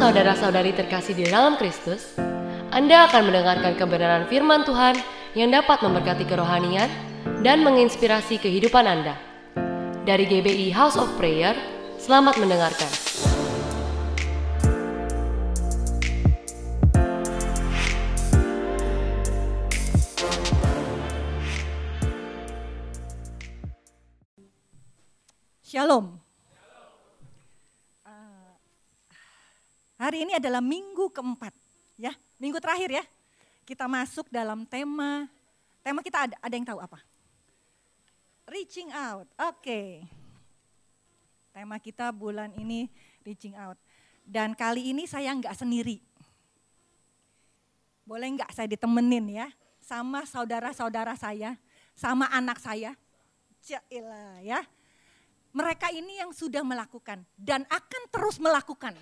saudara-saudari terkasih di dalam Kristus, Anda akan mendengarkan kebenaran firman Tuhan yang dapat memberkati kerohanian dan menginspirasi kehidupan Anda. Dari GBI House of Prayer, selamat mendengarkan. Shalom. Uh, hari ini adalah minggu keempat, ya, minggu terakhir ya. Kita masuk dalam tema, tema kita ada, ada yang tahu apa? Reaching out, oke. Okay. Tema kita bulan ini reaching out. Dan kali ini saya nggak sendiri. Boleh nggak saya ditemenin ya, sama saudara-saudara saya, sama anak saya. Jailah ya, mereka ini yang sudah melakukan dan akan terus melakukan.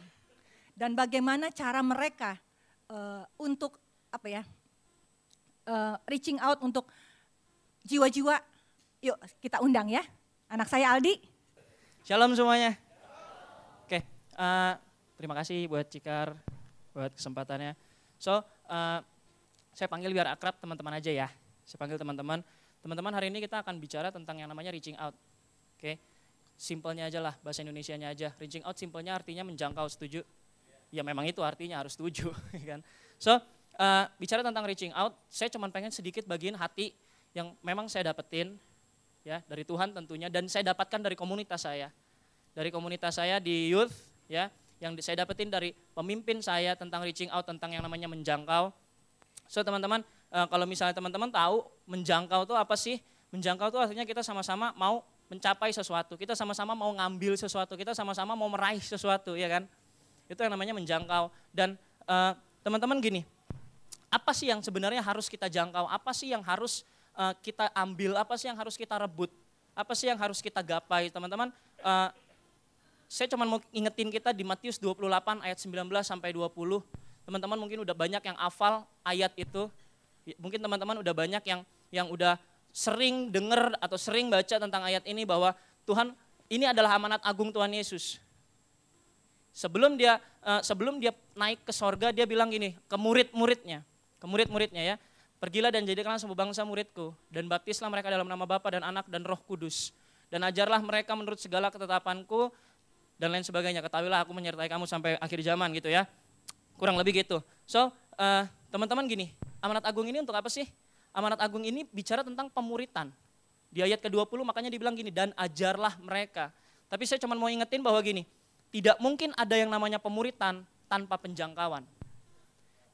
Dan bagaimana cara mereka uh, untuk apa ya, uh, reaching out untuk jiwa-jiwa. Yuk kita undang ya, anak saya Aldi. Shalom semuanya. Oke, uh, terima kasih buat Cikar, buat kesempatannya. So, uh, saya panggil biar akrab teman-teman aja ya. Saya panggil teman-teman. Teman-teman hari ini kita akan bicara tentang yang namanya reaching out. Oke, simpelnya aja lah, bahasa Indonesia-nya aja. Reaching out simpelnya artinya menjangkau, setuju? Ya memang itu artinya harus setuju, ya kan. So, uh, bicara tentang reaching out, saya cuma pengen sedikit bagian hati yang memang saya dapetin ya dari Tuhan tentunya dan saya dapatkan dari komunitas saya. Dari komunitas saya di youth ya, yang saya dapetin dari pemimpin saya tentang reaching out tentang yang namanya menjangkau. So, teman-teman, uh, kalau misalnya teman-teman tahu menjangkau itu apa sih? Menjangkau itu artinya kita sama-sama mau mencapai sesuatu, kita sama-sama mau ngambil sesuatu, kita sama-sama mau meraih sesuatu, ya kan? Itu yang namanya menjangkau. Dan teman teman-teman gini, apa sih yang sebenarnya harus kita jangkau? Apa sih yang harus uh, kita ambil? Apa sih yang harus kita rebut? Apa sih yang harus kita gapai, teman-teman? Uh, saya cuma mau ingetin kita di Matius 28 ayat 19 sampai 20. Teman-teman mungkin udah banyak yang hafal ayat itu. Mungkin teman-teman udah banyak yang yang udah sering dengar atau sering baca tentang ayat ini bahwa Tuhan ini adalah amanat agung Tuhan Yesus. Sebelum dia uh, sebelum dia naik ke sorga dia bilang gini ke murid-muridnya, ke murid-muridnya ya, pergilah dan jadikanlah semua bangsa muridku dan baptislah mereka dalam nama Bapa dan Anak dan Roh Kudus dan ajarlah mereka menurut segala ketetapanku dan lain sebagainya. Ketahuilah aku menyertai kamu sampai akhir zaman gitu ya. Kurang lebih gitu. So, uh, teman-teman gini, amanat agung ini untuk apa sih? amanat agung ini bicara tentang pemuritan. Di ayat ke-20 makanya dibilang gini, dan ajarlah mereka. Tapi saya cuma mau ingetin bahwa gini, tidak mungkin ada yang namanya pemuritan tanpa penjangkauan.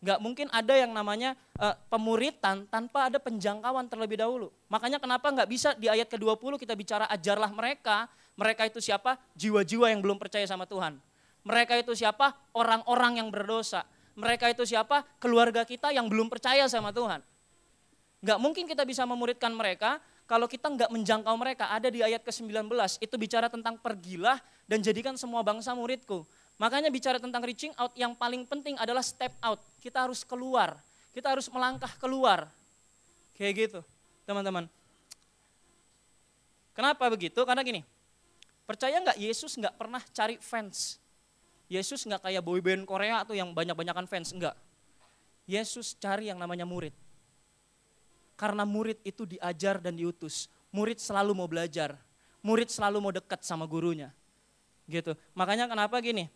Gak mungkin ada yang namanya uh, pemuritan tanpa ada penjangkauan terlebih dahulu. Makanya kenapa nggak bisa di ayat ke-20 kita bicara ajarlah mereka, mereka itu siapa? Jiwa-jiwa yang belum percaya sama Tuhan. Mereka itu siapa? Orang-orang yang berdosa. Mereka itu siapa? Keluarga kita yang belum percaya sama Tuhan. Nggak mungkin kita bisa memuridkan mereka kalau kita nggak menjangkau mereka. Ada di ayat ke-19, itu bicara tentang pergilah dan jadikan semua bangsa muridku. Makanya bicara tentang reaching out yang paling penting adalah step out. Kita harus keluar, kita harus melangkah keluar. Kayak gitu teman-teman. Kenapa begitu? Karena gini, percaya nggak Yesus nggak pernah cari fans. Yesus nggak kayak boyband Korea atau yang banyak-banyakan fans, enggak. Yesus cari yang namanya murid. Karena murid itu diajar dan diutus. Murid selalu mau belajar. Murid selalu mau dekat sama gurunya. Gitu. Makanya kenapa gini?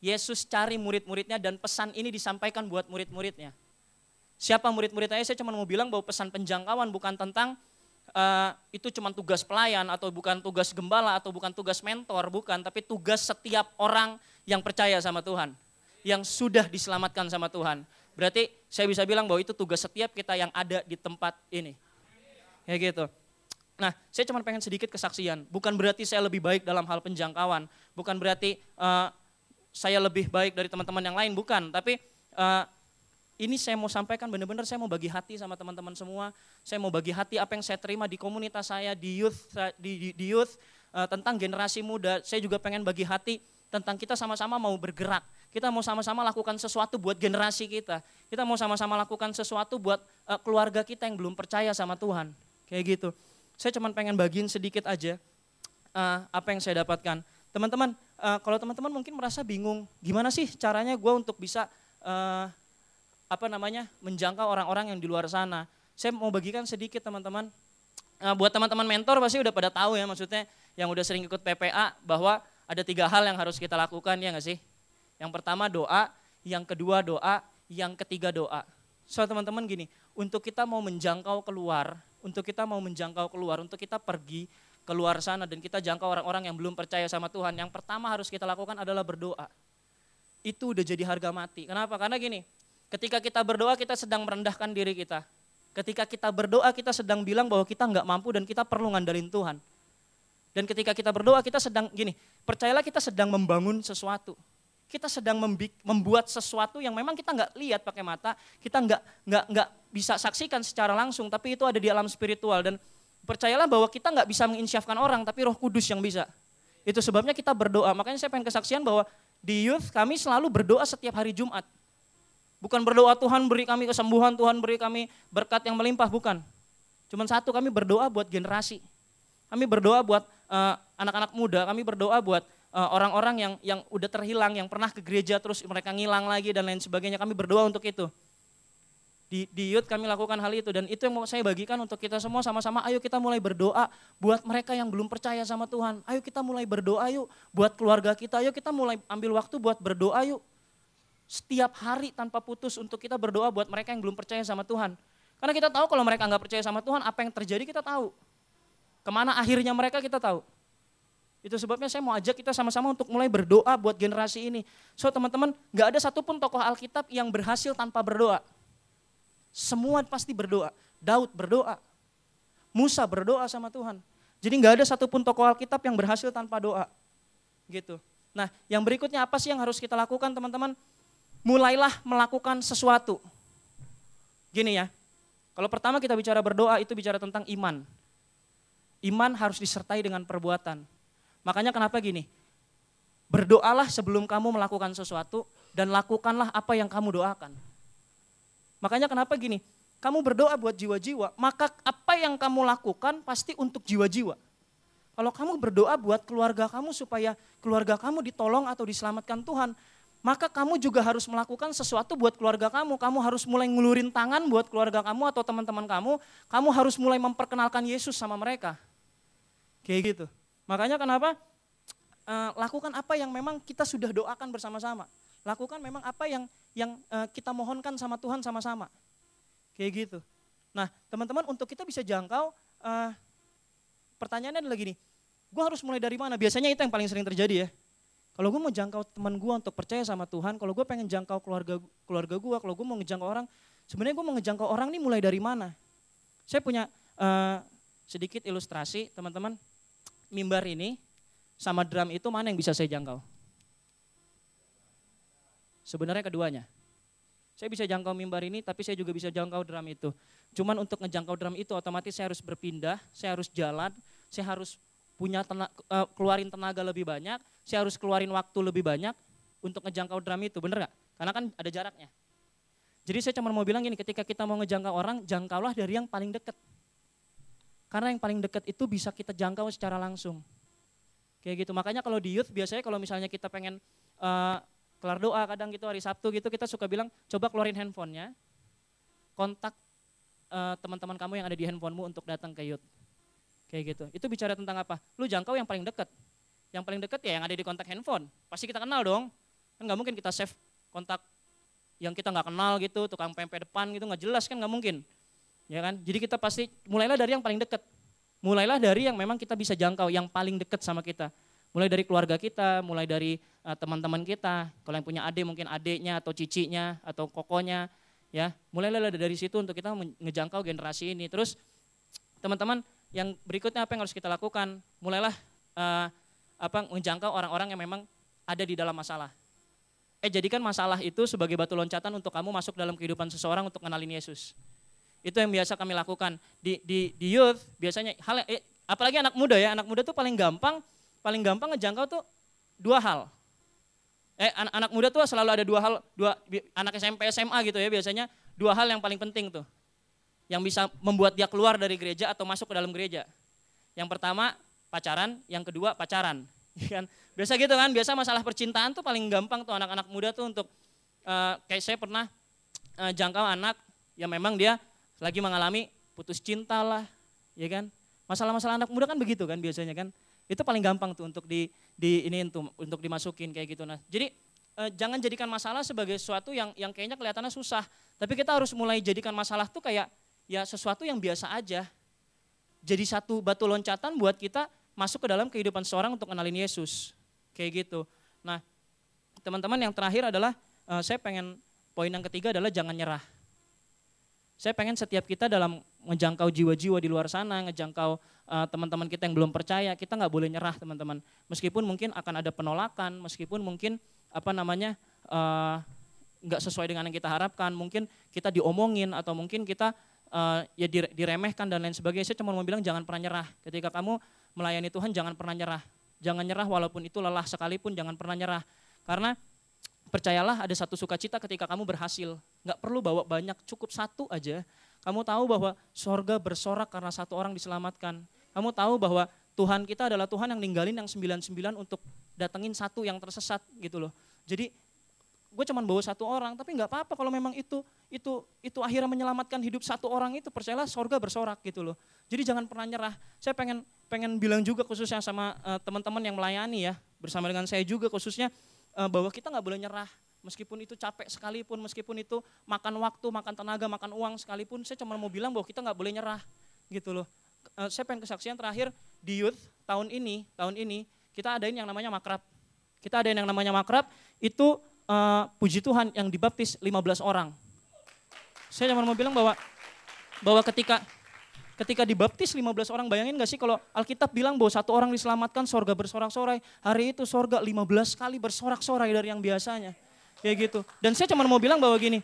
Yesus cari murid-muridnya dan pesan ini disampaikan buat murid-muridnya. Siapa murid-muridnya? Saya cuma mau bilang bahwa pesan penjangkauan bukan tentang uh, itu cuma tugas pelayan atau bukan tugas gembala atau bukan tugas mentor, bukan, tapi tugas setiap orang yang percaya sama Tuhan, yang sudah diselamatkan sama Tuhan. Berarti saya bisa bilang bahwa itu tugas setiap kita yang ada di tempat ini. Ya gitu. Nah, saya cuma pengen sedikit kesaksian. Bukan berarti saya lebih baik dalam hal penjangkauan. Bukan berarti uh, saya lebih baik dari teman-teman yang lain. Bukan. Tapi uh, ini saya mau sampaikan benar-benar saya mau bagi hati sama teman-teman semua. Saya mau bagi hati apa yang saya terima di komunitas saya, di youth, di, di, di youth uh, tentang generasi muda. Saya juga pengen bagi hati tentang kita sama-sama mau bergerak kita mau sama-sama lakukan sesuatu buat generasi kita. Kita mau sama-sama lakukan sesuatu buat uh, keluarga kita yang belum percaya sama Tuhan. Kayak gitu. Saya cuma pengen bagiin sedikit aja uh, apa yang saya dapatkan. Teman-teman, uh, kalau teman-teman mungkin merasa bingung, gimana sih caranya gue untuk bisa uh, apa namanya menjangkau orang-orang yang di luar sana. Saya mau bagikan sedikit teman-teman. Uh, buat teman-teman mentor pasti udah pada tahu ya maksudnya yang udah sering ikut PPA bahwa ada tiga hal yang harus kita lakukan ya nggak sih? Yang pertama doa, yang kedua doa, yang ketiga doa. So teman-teman gini, untuk kita mau menjangkau keluar, untuk kita mau menjangkau keluar, untuk kita pergi keluar sana dan kita jangkau orang-orang yang belum percaya sama Tuhan, yang pertama harus kita lakukan adalah berdoa. Itu udah jadi harga mati. Kenapa? Karena gini, ketika kita berdoa kita sedang merendahkan diri kita. Ketika kita berdoa kita sedang bilang bahwa kita nggak mampu dan kita perlu ngandelin Tuhan. Dan ketika kita berdoa kita sedang gini, percayalah kita sedang membangun sesuatu. Kita sedang membuat sesuatu yang memang kita nggak lihat pakai mata, kita nggak nggak nggak bisa saksikan secara langsung, tapi itu ada di alam spiritual dan percayalah bahwa kita nggak bisa menginsyafkan orang, tapi Roh Kudus yang bisa. Itu sebabnya kita berdoa. Makanya saya pengen kesaksian bahwa di youth kami selalu berdoa setiap hari Jumat. Bukan berdoa Tuhan beri kami kesembuhan, Tuhan beri kami berkat yang melimpah, bukan. Cuman satu kami berdoa buat generasi. Kami berdoa buat anak-anak uh, muda, kami berdoa buat eh, orang-orang yang yang udah terhilang, yang pernah ke gereja terus mereka ngilang lagi dan lain sebagainya. Kami berdoa untuk itu. Di, di youth kami lakukan hal itu dan itu yang mau saya bagikan untuk kita semua sama-sama ayo kita mulai berdoa buat mereka yang belum percaya sama Tuhan. Ayo kita mulai berdoa yuk buat keluarga kita. Ayo kita mulai ambil waktu buat berdoa yuk. Setiap hari tanpa putus untuk kita berdoa buat mereka yang belum percaya sama Tuhan. Karena kita tahu kalau mereka nggak percaya sama Tuhan, apa yang terjadi kita tahu. Ke mana akhirnya mereka kita tahu. Itu sebabnya saya mau ajak kita sama-sama untuk mulai berdoa buat generasi ini. So teman-teman, gak ada satupun tokoh Alkitab yang berhasil tanpa berdoa. Semua pasti berdoa. Daud berdoa. Musa berdoa sama Tuhan. Jadi gak ada satupun tokoh Alkitab yang berhasil tanpa doa. Gitu. Nah yang berikutnya apa sih yang harus kita lakukan teman-teman? Mulailah melakukan sesuatu. Gini ya, kalau pertama kita bicara berdoa itu bicara tentang iman. Iman harus disertai dengan perbuatan. Makanya kenapa gini? Berdoalah sebelum kamu melakukan sesuatu dan lakukanlah apa yang kamu doakan. Makanya kenapa gini? Kamu berdoa buat jiwa-jiwa, maka apa yang kamu lakukan pasti untuk jiwa-jiwa. Kalau kamu berdoa buat keluarga kamu supaya keluarga kamu ditolong atau diselamatkan Tuhan, maka kamu juga harus melakukan sesuatu buat keluarga kamu. Kamu harus mulai ngulurin tangan buat keluarga kamu atau teman-teman kamu. Kamu harus mulai memperkenalkan Yesus sama mereka. Kayak gitu. Makanya kenapa e, lakukan apa yang memang kita sudah doakan bersama-sama. Lakukan memang apa yang yang e, kita mohonkan sama Tuhan sama-sama. Kayak gitu. Nah, teman-teman untuk kita bisa jangkau e, pertanyaannya adalah gini. Gue harus mulai dari mana? Biasanya itu yang paling sering terjadi ya. Kalau gue mau jangkau teman gue untuk percaya sama Tuhan, kalau gue pengen jangkau keluarga keluarga gue, kalau gue mau ngejangkau orang, sebenarnya gue mau ngejangkau orang ini mulai dari mana? Saya punya uh, sedikit ilustrasi, teman-teman mimbar ini sama drum itu mana yang bisa saya jangkau? Sebenarnya keduanya. Saya bisa jangkau mimbar ini, tapi saya juga bisa jangkau drum itu. Cuman untuk ngejangkau drum itu otomatis saya harus berpindah, saya harus jalan, saya harus punya tenaga, uh, keluarin tenaga lebih banyak, saya harus keluarin waktu lebih banyak untuk ngejangkau drum itu, bener gak? Karena kan ada jaraknya. Jadi saya cuma mau bilang gini, ketika kita mau ngejangkau orang, jangkaulah dari yang paling dekat. Karena yang paling dekat itu bisa kita jangkau secara langsung. Kayak gitu. Makanya kalau di youth biasanya kalau misalnya kita pengen uh, kelar doa kadang gitu hari Sabtu gitu kita suka bilang coba keluarin handphonenya, kontak uh, teman-teman kamu yang ada di handphonemu untuk datang ke youth. Kayak gitu. Itu bicara tentang apa? Lu jangkau yang paling dekat. Yang paling dekat ya yang ada di kontak handphone. Pasti kita kenal dong. Kan nggak mungkin kita save kontak yang kita nggak kenal gitu, tukang pempek depan gitu nggak jelas kan nggak mungkin ya kan? Jadi kita pasti mulailah dari yang paling dekat. Mulailah dari yang memang kita bisa jangkau, yang paling dekat sama kita. Mulai dari keluarga kita, mulai dari uh, teman-teman kita. Kalau yang punya adik mungkin adiknya atau cicinya atau kokonya, ya. Mulailah dari situ untuk kita ngejangkau generasi ini. Terus teman-teman yang berikutnya apa yang harus kita lakukan? Mulailah uh, apa menjangkau orang-orang yang memang ada di dalam masalah. Eh jadikan masalah itu sebagai batu loncatan untuk kamu masuk dalam kehidupan seseorang untuk kenalin Yesus. Itu yang biasa kami lakukan di di di youth biasanya hal eh, apalagi anak muda ya, anak muda tuh paling gampang paling gampang ngejangkau tuh dua hal. Eh anak, anak muda tuh selalu ada dua hal, dua anak SMP SMA gitu ya biasanya dua hal yang paling penting tuh. Yang bisa membuat dia keluar dari gereja atau masuk ke dalam gereja. Yang pertama pacaran, yang kedua pacaran. kan biasa gitu kan biasa masalah percintaan tuh paling gampang tuh anak-anak muda tuh untuk uh, kayak saya pernah uh, jangkau anak yang memang dia lagi mengalami putus cinta lah ya kan masalah-masalah anak muda kan begitu kan biasanya kan itu paling gampang tuh untuk di di ini untuk untuk dimasukin kayak gitu nah jadi uh, jangan jadikan masalah sebagai sesuatu yang yang kayaknya kelihatannya susah tapi kita harus mulai jadikan masalah tuh kayak ya sesuatu yang biasa aja jadi satu batu loncatan buat kita masuk ke dalam kehidupan seorang untuk kenalin Yesus. Kayak gitu. Nah, teman-teman yang terakhir adalah uh, saya pengen poin yang ketiga adalah jangan nyerah. Saya pengen setiap kita dalam menjangkau jiwa-jiwa di luar sana, ngejangkau uh, teman-teman kita yang belum percaya, kita nggak boleh nyerah teman-teman. Meskipun mungkin akan ada penolakan, meskipun mungkin apa namanya uh, nggak sesuai dengan yang kita harapkan, mungkin kita diomongin atau mungkin kita uh, ya diremehkan dan lain sebagainya. Saya cuma mau bilang jangan pernah nyerah. Ketika kamu melayani Tuhan jangan pernah nyerah. Jangan nyerah walaupun itu lelah sekalipun jangan pernah nyerah. Karena percayalah ada satu sukacita ketika kamu berhasil. Nggak perlu bawa banyak, cukup satu aja. Kamu tahu bahwa sorga bersorak karena satu orang diselamatkan. Kamu tahu bahwa Tuhan kita adalah Tuhan yang ninggalin yang 99 untuk datengin satu yang tersesat gitu loh. Jadi gue cuman bawa satu orang, tapi nggak apa-apa kalau memang itu itu itu akhirnya menyelamatkan hidup satu orang itu percayalah sorga bersorak gitu loh. Jadi jangan pernah nyerah. Saya pengen pengen bilang juga khususnya sama uh, teman-teman yang melayani ya bersama dengan saya juga khususnya bahwa kita nggak boleh nyerah meskipun itu capek sekalipun, meskipun itu makan waktu, makan tenaga, makan uang sekalipun, saya cuma mau bilang bahwa kita nggak boleh nyerah gitu loh. Uh, saya pengen kesaksian terakhir di youth tahun ini, tahun ini kita adain yang namanya makrab. Kita adain yang namanya makrab itu uh, puji Tuhan yang dibaptis 15 orang. Saya cuma mau bilang bahwa bahwa ketika ketika dibaptis 15 orang, bayangin gak sih kalau Alkitab bilang bahwa satu orang diselamatkan sorga bersorak-sorai, hari itu sorga 15 kali bersorak-sorai dari yang biasanya. Kayak gitu. Dan saya cuma mau bilang bahwa gini,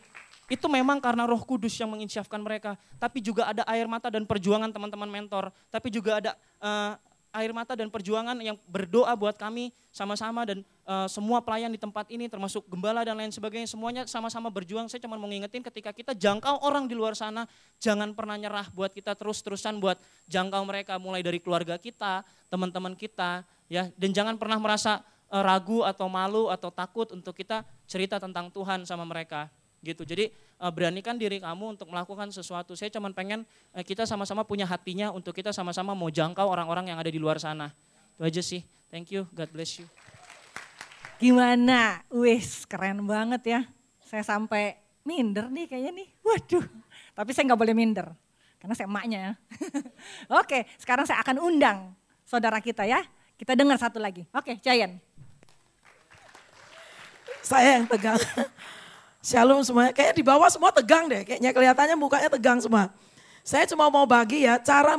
itu memang karena roh kudus yang menginsyafkan mereka. Tapi juga ada air mata dan perjuangan teman-teman mentor. Tapi juga ada uh, air mata dan perjuangan yang berdoa buat kami sama-sama dan uh, semua pelayan di tempat ini termasuk gembala dan lain sebagainya semuanya sama-sama berjuang. Saya cuma mau ngingetin ketika kita jangkau orang di luar sana jangan pernah nyerah buat kita terus-terusan buat jangkau mereka mulai dari keluarga kita, teman-teman kita ya dan jangan pernah merasa uh, ragu atau malu atau takut untuk kita cerita tentang Tuhan sama mereka gitu. Jadi uh, beranikan diri kamu untuk melakukan sesuatu. Saya cuma pengen uh, kita sama-sama punya hatinya untuk kita sama-sama mau jangkau orang-orang yang ada di luar sana. Itu aja sih. Thank you. God bless you. Gimana? Wis, keren banget ya. Saya sampai minder nih kayaknya nih. Waduh. Tapi saya nggak boleh minder. Karena saya emaknya ya. Oke, sekarang saya akan undang saudara kita ya. Kita dengar satu lagi. Oke, Giant. Saya yang tegang. Shalom semuanya. Kayaknya di bawah semua tegang deh. Kayaknya kelihatannya mukanya tegang semua. Saya cuma mau bagi ya cara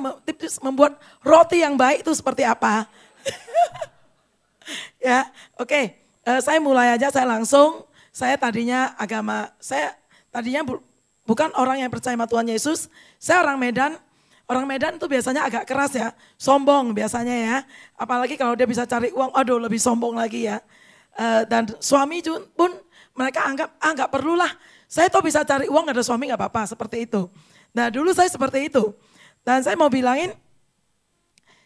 membuat roti yang baik itu seperti apa. ya, oke. Okay. Uh, eh, saya mulai aja, saya langsung. Saya tadinya agama, saya tadinya bu, bukan orang yang percaya sama Tuhan Yesus. Saya orang Medan. Orang Medan itu biasanya agak keras ya, sombong biasanya ya. Apalagi kalau dia bisa cari uang, aduh lebih sombong lagi ya. Uh, dan suami pun mereka anggap, ah nggak perlulah. Saya tuh bisa cari uang ada suami nggak apa-apa, seperti itu. Nah dulu saya seperti itu. Dan saya mau bilangin,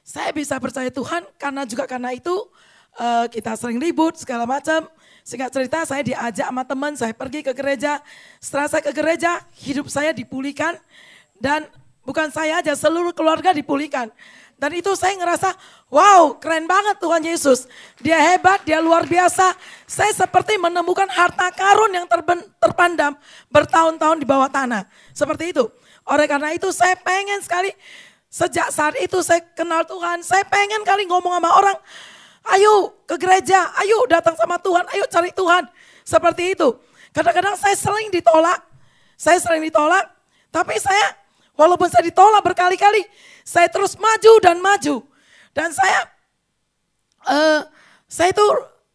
saya bisa percaya Tuhan karena juga karena itu uh, kita sering ribut segala macam. Singkat cerita saya diajak sama teman, saya pergi ke gereja. Setelah saya ke gereja, hidup saya dipulihkan. Dan bukan saya aja, seluruh keluarga dipulihkan. Dan itu saya ngerasa, wow keren banget Tuhan Yesus. Dia hebat, dia luar biasa. Saya seperti menemukan harta karun yang terpandam bertahun-tahun di bawah tanah. Seperti itu. Oleh karena itu saya pengen sekali, sejak saat itu saya kenal Tuhan, saya pengen kali ngomong sama orang, ayo ke gereja, ayo datang sama Tuhan, ayo cari Tuhan. Seperti itu. Kadang-kadang saya sering ditolak, saya sering ditolak, tapi saya walaupun saya ditolak berkali-kali, saya terus maju dan maju. Dan saya, uh, saya itu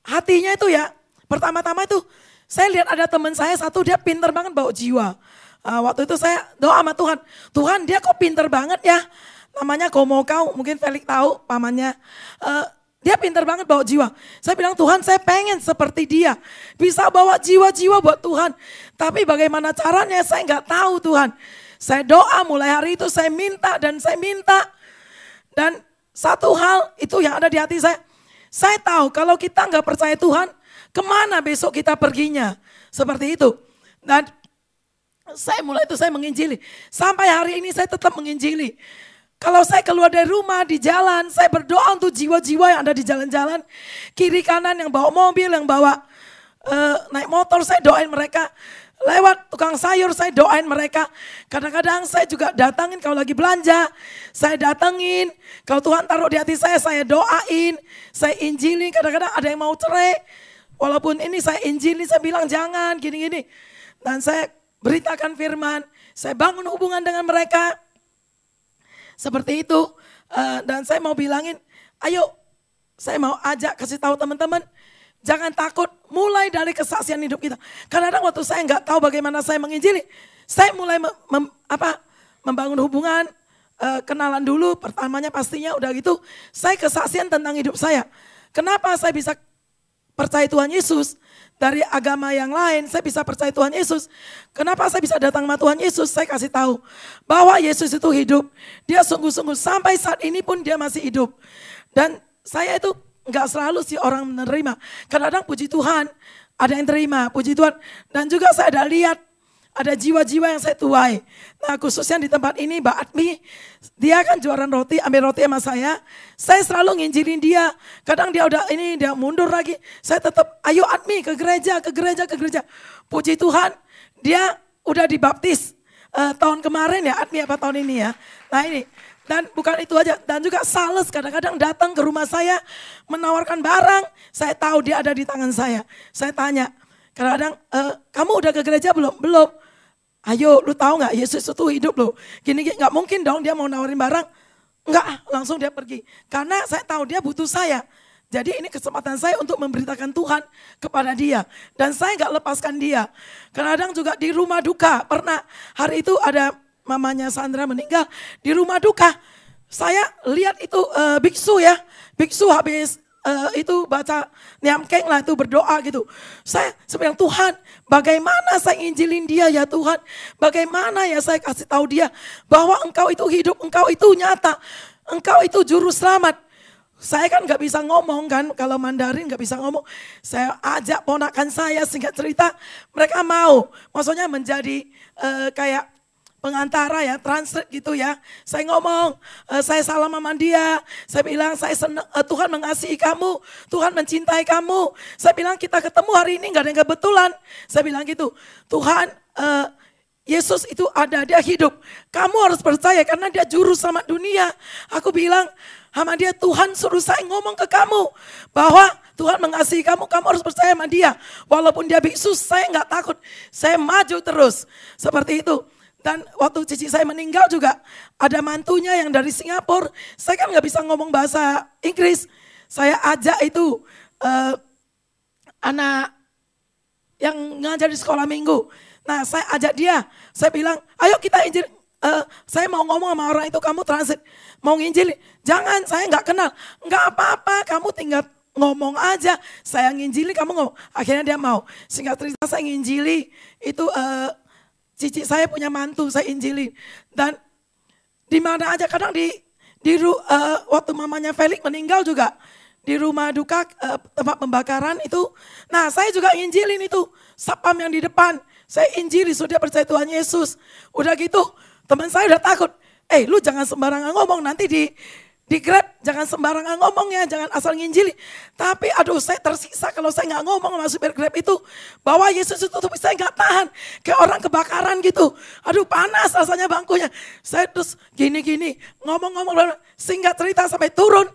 hatinya itu ya, pertama-tama itu saya lihat ada teman saya satu dia pinter banget bawa jiwa. Uh, waktu itu saya doa sama Tuhan, Tuhan dia kok pinter banget ya. Namanya Komo Kau, mungkin Felix tahu pamannya. Uh, dia pinter banget bawa jiwa. Saya bilang Tuhan saya pengen seperti dia. Bisa bawa jiwa-jiwa buat Tuhan. Tapi bagaimana caranya saya nggak tahu Tuhan. Saya doa mulai hari itu saya minta dan saya minta. Dan satu hal itu yang ada di hati saya. Saya tahu kalau kita nggak percaya Tuhan, ke mana besok kita perginya? Seperti itu. Dan saya mulai itu saya menginjili. Sampai hari ini saya tetap menginjili. Kalau saya keluar dari rumah, di jalan, saya berdoa untuk jiwa-jiwa yang ada di jalan-jalan. Kiri kanan yang bawa mobil, yang bawa uh, naik motor, saya doain mereka. Lewat tukang sayur saya doain mereka. Kadang-kadang saya juga datangin kalau lagi belanja. Saya datangin. Kalau Tuhan taruh di hati saya, saya doain. Saya injilin. Kadang-kadang ada yang mau cerai. Walaupun ini saya injilin, saya bilang jangan gini-gini. Dan saya beritakan firman. Saya bangun hubungan dengan mereka. Seperti itu. Uh, dan saya mau bilangin, ayo saya mau ajak kasih tahu teman-teman Jangan takut mulai dari kesaksian hidup kita. Kadang-kadang waktu saya nggak tahu bagaimana saya menginjili, saya mulai mem, mem, apa, membangun hubungan, uh, kenalan dulu, pertamanya pastinya udah gitu. Saya kesaksian tentang hidup saya. Kenapa saya bisa percaya Tuhan Yesus? Dari agama yang lain, saya bisa percaya Tuhan Yesus. Kenapa saya bisa datang sama Tuhan Yesus? Saya kasih tahu bahwa Yesus itu hidup. Dia sungguh-sungguh sampai saat ini pun dia masih hidup. Dan saya itu Enggak selalu sih orang menerima. Kadang-kadang puji Tuhan, ada yang terima, puji Tuhan. Dan juga saya ada lihat, ada jiwa-jiwa yang saya tuai. Nah khususnya di tempat ini Mbak Atmi, dia kan jualan roti, ambil roti sama saya. Saya selalu nginjirin dia. Kadang dia udah ini, dia mundur lagi. Saya tetap, ayo Atmi ke gereja, ke gereja, ke gereja. Puji Tuhan, dia udah dibaptis. Uh, tahun kemarin ya, Atmi apa tahun ini ya. Nah ini, dan bukan itu aja, dan juga sales kadang-kadang datang ke rumah saya menawarkan barang. Saya tahu dia ada di tangan saya. Saya tanya, kadang-kadang, e, kamu udah ke gereja belum? Belum. Ayo, lu tahu nggak Yesus itu hidup loh. Gini, gini nggak mungkin dong dia mau nawarin barang. Enggak, langsung dia pergi. Karena saya tahu dia butuh saya. Jadi ini kesempatan saya untuk memberitakan Tuhan kepada dia. Dan saya nggak lepaskan dia. Kadang-kadang juga di rumah duka. Pernah hari itu ada mamanya Sandra meninggal di rumah duka. Saya lihat itu uh, biksu ya, biksu habis uh, itu baca nyamkeng lah itu berdoa gitu. Saya sebenarnya Tuhan, bagaimana saya injilin dia ya Tuhan? Bagaimana ya saya kasih tahu dia bahwa Engkau itu hidup, Engkau itu nyata, Engkau itu juru selamat. Saya kan nggak bisa ngomong kan, kalau Mandarin nggak bisa ngomong. Saya ajak ponakan saya singkat cerita, mereka mau, maksudnya menjadi uh, kayak pengantara ya, translate gitu ya. Saya ngomong, uh, saya salam sama dia. Saya bilang, saya senang, uh, Tuhan mengasihi kamu, Tuhan mencintai kamu. Saya bilang kita ketemu hari ini nggak ada yang kebetulan. Saya bilang gitu, Tuhan uh, Yesus itu ada, dia hidup. Kamu harus percaya karena dia juru sama dunia. Aku bilang sama dia, Tuhan suruh saya ngomong ke kamu. Bahwa Tuhan mengasihi kamu, kamu harus percaya sama dia. Walaupun dia biksu, saya nggak takut. Saya maju terus. Seperti itu. Dan waktu cici saya meninggal juga ada mantunya yang dari Singapura. Saya kan nggak bisa ngomong bahasa Inggris. Saya ajak itu uh, anak yang ngajar di sekolah minggu. Nah saya ajak dia, saya bilang, ayo kita injil. Uh, saya mau ngomong sama orang itu, kamu transit. Mau nginjil, jangan saya nggak kenal. Nggak apa-apa, kamu tinggal ngomong aja. Saya nginjili, kamu ngomong. Akhirnya dia mau. Singkat cerita saya nginjili, itu uh, Cici saya punya mantu, saya injili. Dan di mana aja kadang di di uh, waktu mamanya Felix meninggal juga di rumah duka uh, tempat pembakaran itu. Nah, saya juga injilin itu sapam yang di depan. Saya injili sudah percaya Tuhan Yesus. Udah gitu, teman saya udah takut. Eh, lu jangan sembarangan ngomong nanti di di Grab jangan sembarangan ngomong ya, jangan asal nginjili. Tapi aduh saya tersiksa kalau saya nggak ngomong sama supir Grab itu. Bahwa Yesus itu tuh saya nggak tahan. Kayak orang kebakaran gitu. Aduh panas rasanya bangkunya. Saya terus gini-gini ngomong-ngomong. Singkat cerita sampai turun.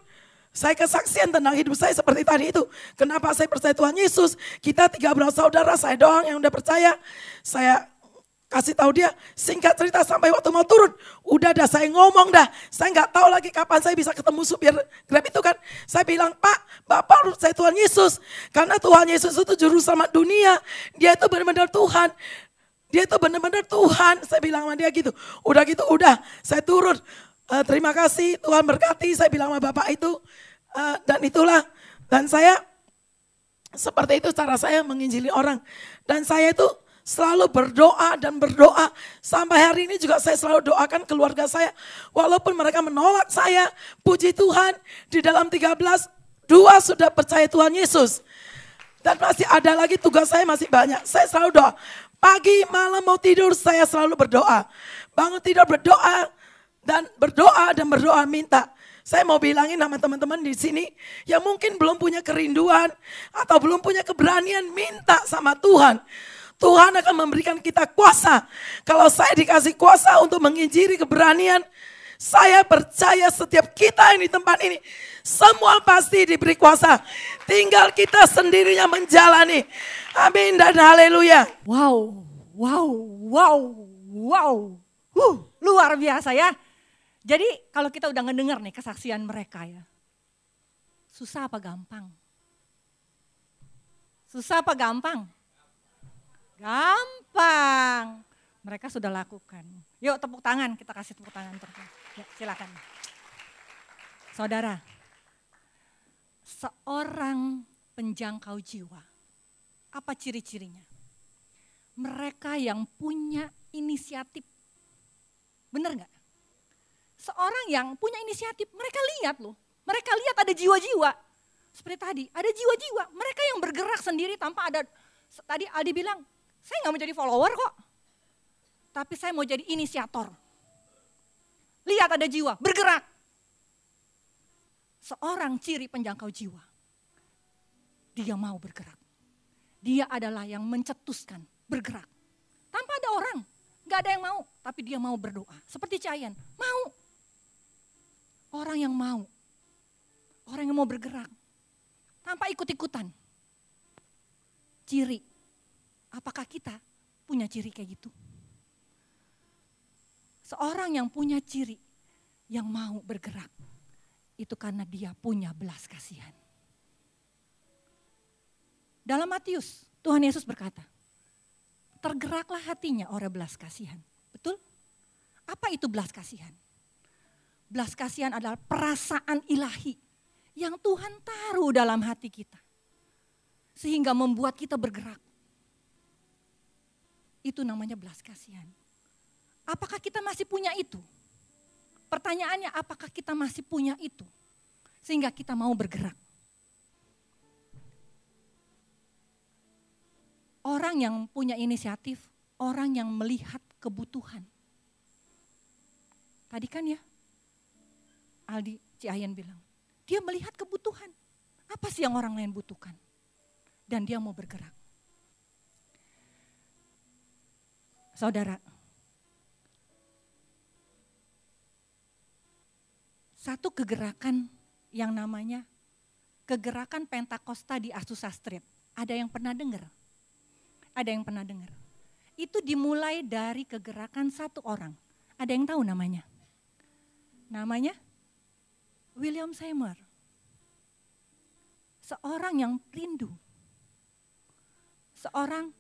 Saya kesaksian tentang hidup saya seperti tadi itu. Kenapa saya percaya Tuhan Yesus. Kita tiga belas saudara, saya doang yang udah percaya. Saya Kasih tahu dia, singkat cerita sampai waktu mau turun, udah dah saya ngomong dah. Saya nggak tahu lagi kapan saya bisa ketemu supir Grab itu kan. Saya bilang, Pak, Bapak saya Tuhan Yesus. Karena Tuhan Yesus itu juru selamat dunia. Dia itu benar-benar Tuhan. Dia itu benar-benar Tuhan. Saya bilang sama dia gitu. Udah gitu, udah. Saya turun. Uh, terima kasih Tuhan berkati. Saya bilang sama Bapak itu. Uh, dan itulah. Dan saya seperti itu cara saya menginjili orang. Dan saya itu selalu berdoa dan berdoa. Sampai hari ini juga saya selalu doakan keluarga saya. Walaupun mereka menolak saya, puji Tuhan di dalam 13 12 dua sudah percaya Tuhan Yesus. Dan masih ada lagi tugas saya masih banyak. Saya selalu doa. Pagi, malam mau tidur saya selalu berdoa. Bangun tidur berdoa dan berdoa dan berdoa minta. Saya mau bilangin sama teman-teman di sini yang mungkin belum punya kerinduan atau belum punya keberanian minta sama Tuhan. Tuhan akan memberikan kita kuasa. Kalau saya dikasih kuasa untuk menginjiri keberanian, saya percaya setiap kita yang di tempat ini, semua pasti diberi kuasa. Tinggal kita sendirinya menjalani. Amin dan haleluya. Wow, wow, wow, wow. Huh, luar biasa ya. Jadi kalau kita udah ngedengar nih kesaksian mereka ya. Susah apa gampang? Susah apa gampang? Gampang. Mereka sudah lakukan. Yuk tepuk tangan, kita kasih tepuk tangan. Ya, silakan. Saudara, seorang penjangkau jiwa, apa ciri-cirinya? Mereka yang punya inisiatif. Benar nggak? Seorang yang punya inisiatif, mereka lihat loh. Mereka lihat ada jiwa-jiwa. Seperti tadi, ada jiwa-jiwa. Mereka yang bergerak sendiri tanpa ada, tadi Adi bilang, saya nggak mau jadi follower kok. Tapi saya mau jadi inisiator. Lihat ada jiwa, bergerak. Seorang ciri penjangkau jiwa. Dia mau bergerak. Dia adalah yang mencetuskan, bergerak. Tanpa ada orang, nggak ada yang mau. Tapi dia mau berdoa. Seperti Cayan, mau. Orang yang mau. Orang yang mau bergerak. Tanpa ikut-ikutan. Ciri Apakah kita punya ciri kayak gitu? Seorang yang punya ciri yang mau bergerak itu karena dia punya belas kasihan. Dalam Matius, Tuhan Yesus berkata, tergeraklah hatinya orang belas kasihan. Betul? Apa itu belas kasihan? Belas kasihan adalah perasaan ilahi yang Tuhan taruh dalam hati kita. Sehingga membuat kita bergerak itu namanya belas kasihan. Apakah kita masih punya itu? Pertanyaannya apakah kita masih punya itu? Sehingga kita mau bergerak. Orang yang punya inisiatif, orang yang melihat kebutuhan. Tadi kan ya, Aldi Ciayan bilang, dia melihat kebutuhan. Apa sih yang orang lain butuhkan? Dan dia mau bergerak. Saudara, satu kegerakan yang namanya kegerakan Pentakosta di Azusa Street. Ada yang pernah dengar? Ada yang pernah dengar? Itu dimulai dari kegerakan satu orang. Ada yang tahu namanya? Namanya William Seymour. Seorang yang rindu. Seorang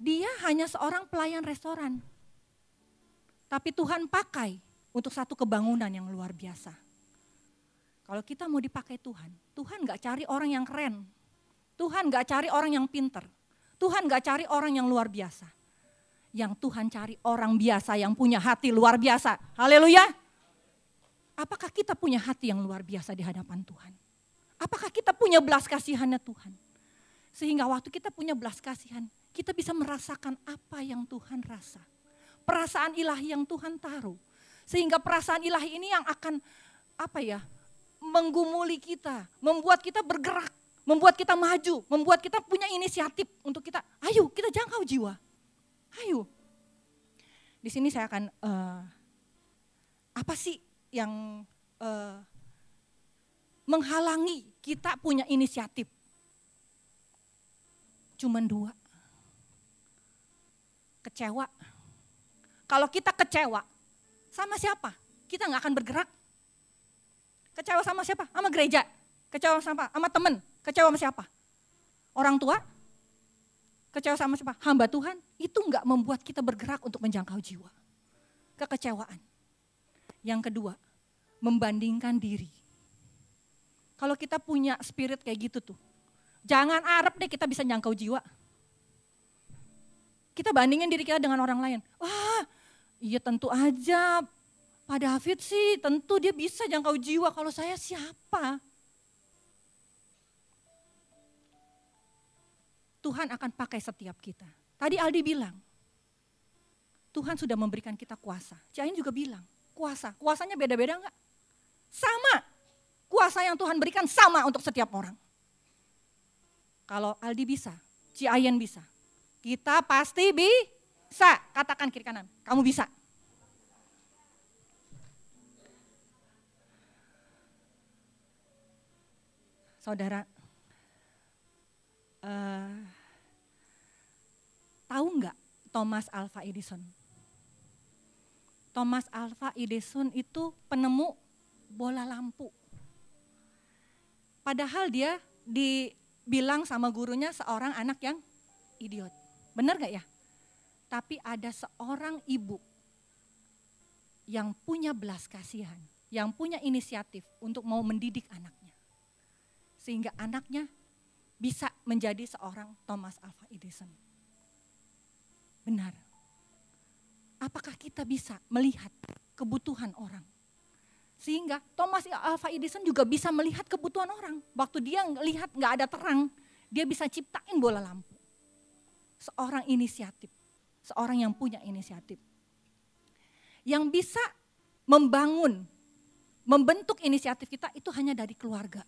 dia hanya seorang pelayan restoran. Tapi Tuhan pakai untuk satu kebangunan yang luar biasa. Kalau kita mau dipakai Tuhan, Tuhan gak cari orang yang keren. Tuhan gak cari orang yang pinter. Tuhan gak cari orang yang luar biasa. Yang Tuhan cari orang biasa yang punya hati luar biasa. Haleluya. Apakah kita punya hati yang luar biasa di hadapan Tuhan? Apakah kita punya belas kasihannya Tuhan? Sehingga waktu kita punya belas kasihan, kita bisa merasakan apa yang Tuhan rasa. Perasaan ilahi yang Tuhan taruh. Sehingga perasaan ilahi ini yang akan apa ya, menggumuli kita, membuat kita bergerak, membuat kita maju, membuat kita punya inisiatif untuk kita, ayo kita jangkau jiwa. Ayo. Di sini saya akan uh, apa sih yang uh, menghalangi kita punya inisiatif? Cuman dua kecewa. Kalau kita kecewa, sama siapa? Kita nggak akan bergerak. Kecewa sama siapa? Sama gereja. Kecewa sama Sama temen. Kecewa sama siapa? Orang tua? Kecewa sama siapa? Hamba Tuhan. Itu nggak membuat kita bergerak untuk menjangkau jiwa. Kekecewaan. Yang kedua, membandingkan diri. Kalau kita punya spirit kayak gitu tuh, jangan arep deh kita bisa jangkau jiwa kita bandingin diri kita dengan orang lain. Wah, iya tentu aja. Pada David sih tentu dia bisa jangkau jiwa. Kalau saya siapa? Tuhan akan pakai setiap kita. Tadi Aldi bilang, Tuhan sudah memberikan kita kuasa. Cain juga bilang, kuasa. Kuasanya beda-beda enggak? Sama. Kuasa yang Tuhan berikan sama untuk setiap orang. Kalau Aldi bisa, Cian bisa, kita pasti bisa. Katakan kiri kanan, kamu bisa. Saudara, uh, tahu nggak Thomas Alva Edison? Thomas Alva Edison itu penemu bola lampu. Padahal dia dibilang sama gurunya seorang anak yang idiot. Benar gak ya? Tapi ada seorang ibu yang punya belas kasihan, yang punya inisiatif untuk mau mendidik anaknya. Sehingga anaknya bisa menjadi seorang Thomas Alva Edison. Benar. Apakah kita bisa melihat kebutuhan orang? Sehingga Thomas Alva Edison juga bisa melihat kebutuhan orang. Waktu dia lihat nggak ada terang, dia bisa ciptain bola lampu. Seorang inisiatif, seorang yang punya inisiatif. Yang bisa membangun, membentuk inisiatif kita itu hanya dari keluarga.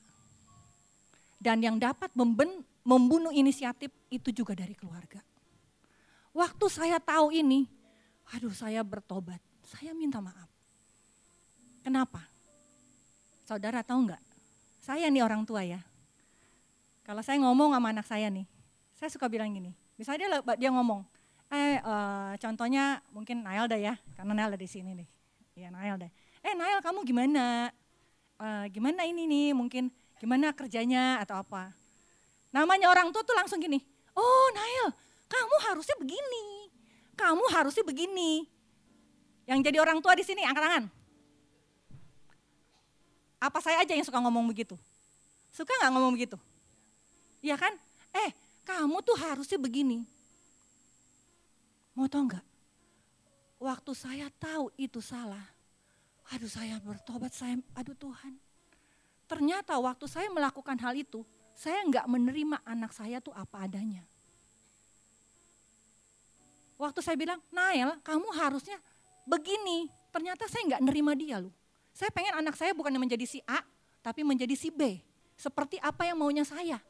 Dan yang dapat memben, membunuh inisiatif itu juga dari keluarga. Waktu saya tahu ini, aduh saya bertobat, saya minta maaf Kenapa? Saudara tahu nggak? Saya nih orang tua ya. Kalau saya ngomong sama anak saya nih, saya suka bilang gini. Misalnya dia, dia ngomong, eh uh, contohnya mungkin Nail dah ya, karena Nail ada di sini nih. Iya Nail deh. Eh Nail kamu gimana? Uh, gimana ini nih mungkin gimana kerjanya atau apa. Namanya orang tua tuh langsung gini, oh Nail kamu harusnya begini, kamu harusnya begini. Yang jadi orang tua di sini angkat tangan. Apa saya aja yang suka ngomong begitu? Suka nggak ngomong begitu? Iya kan? Eh, kamu tuh harusnya begini. Mau tau nggak? Waktu saya tahu itu salah, aduh saya bertobat, saya, aduh Tuhan. Ternyata waktu saya melakukan hal itu, saya nggak menerima anak saya tuh apa adanya. Waktu saya bilang, Nael kamu harusnya begini. Ternyata saya nggak nerima dia loh. Saya pengen anak saya bukan menjadi si A, tapi menjadi si B. Seperti apa yang maunya saya.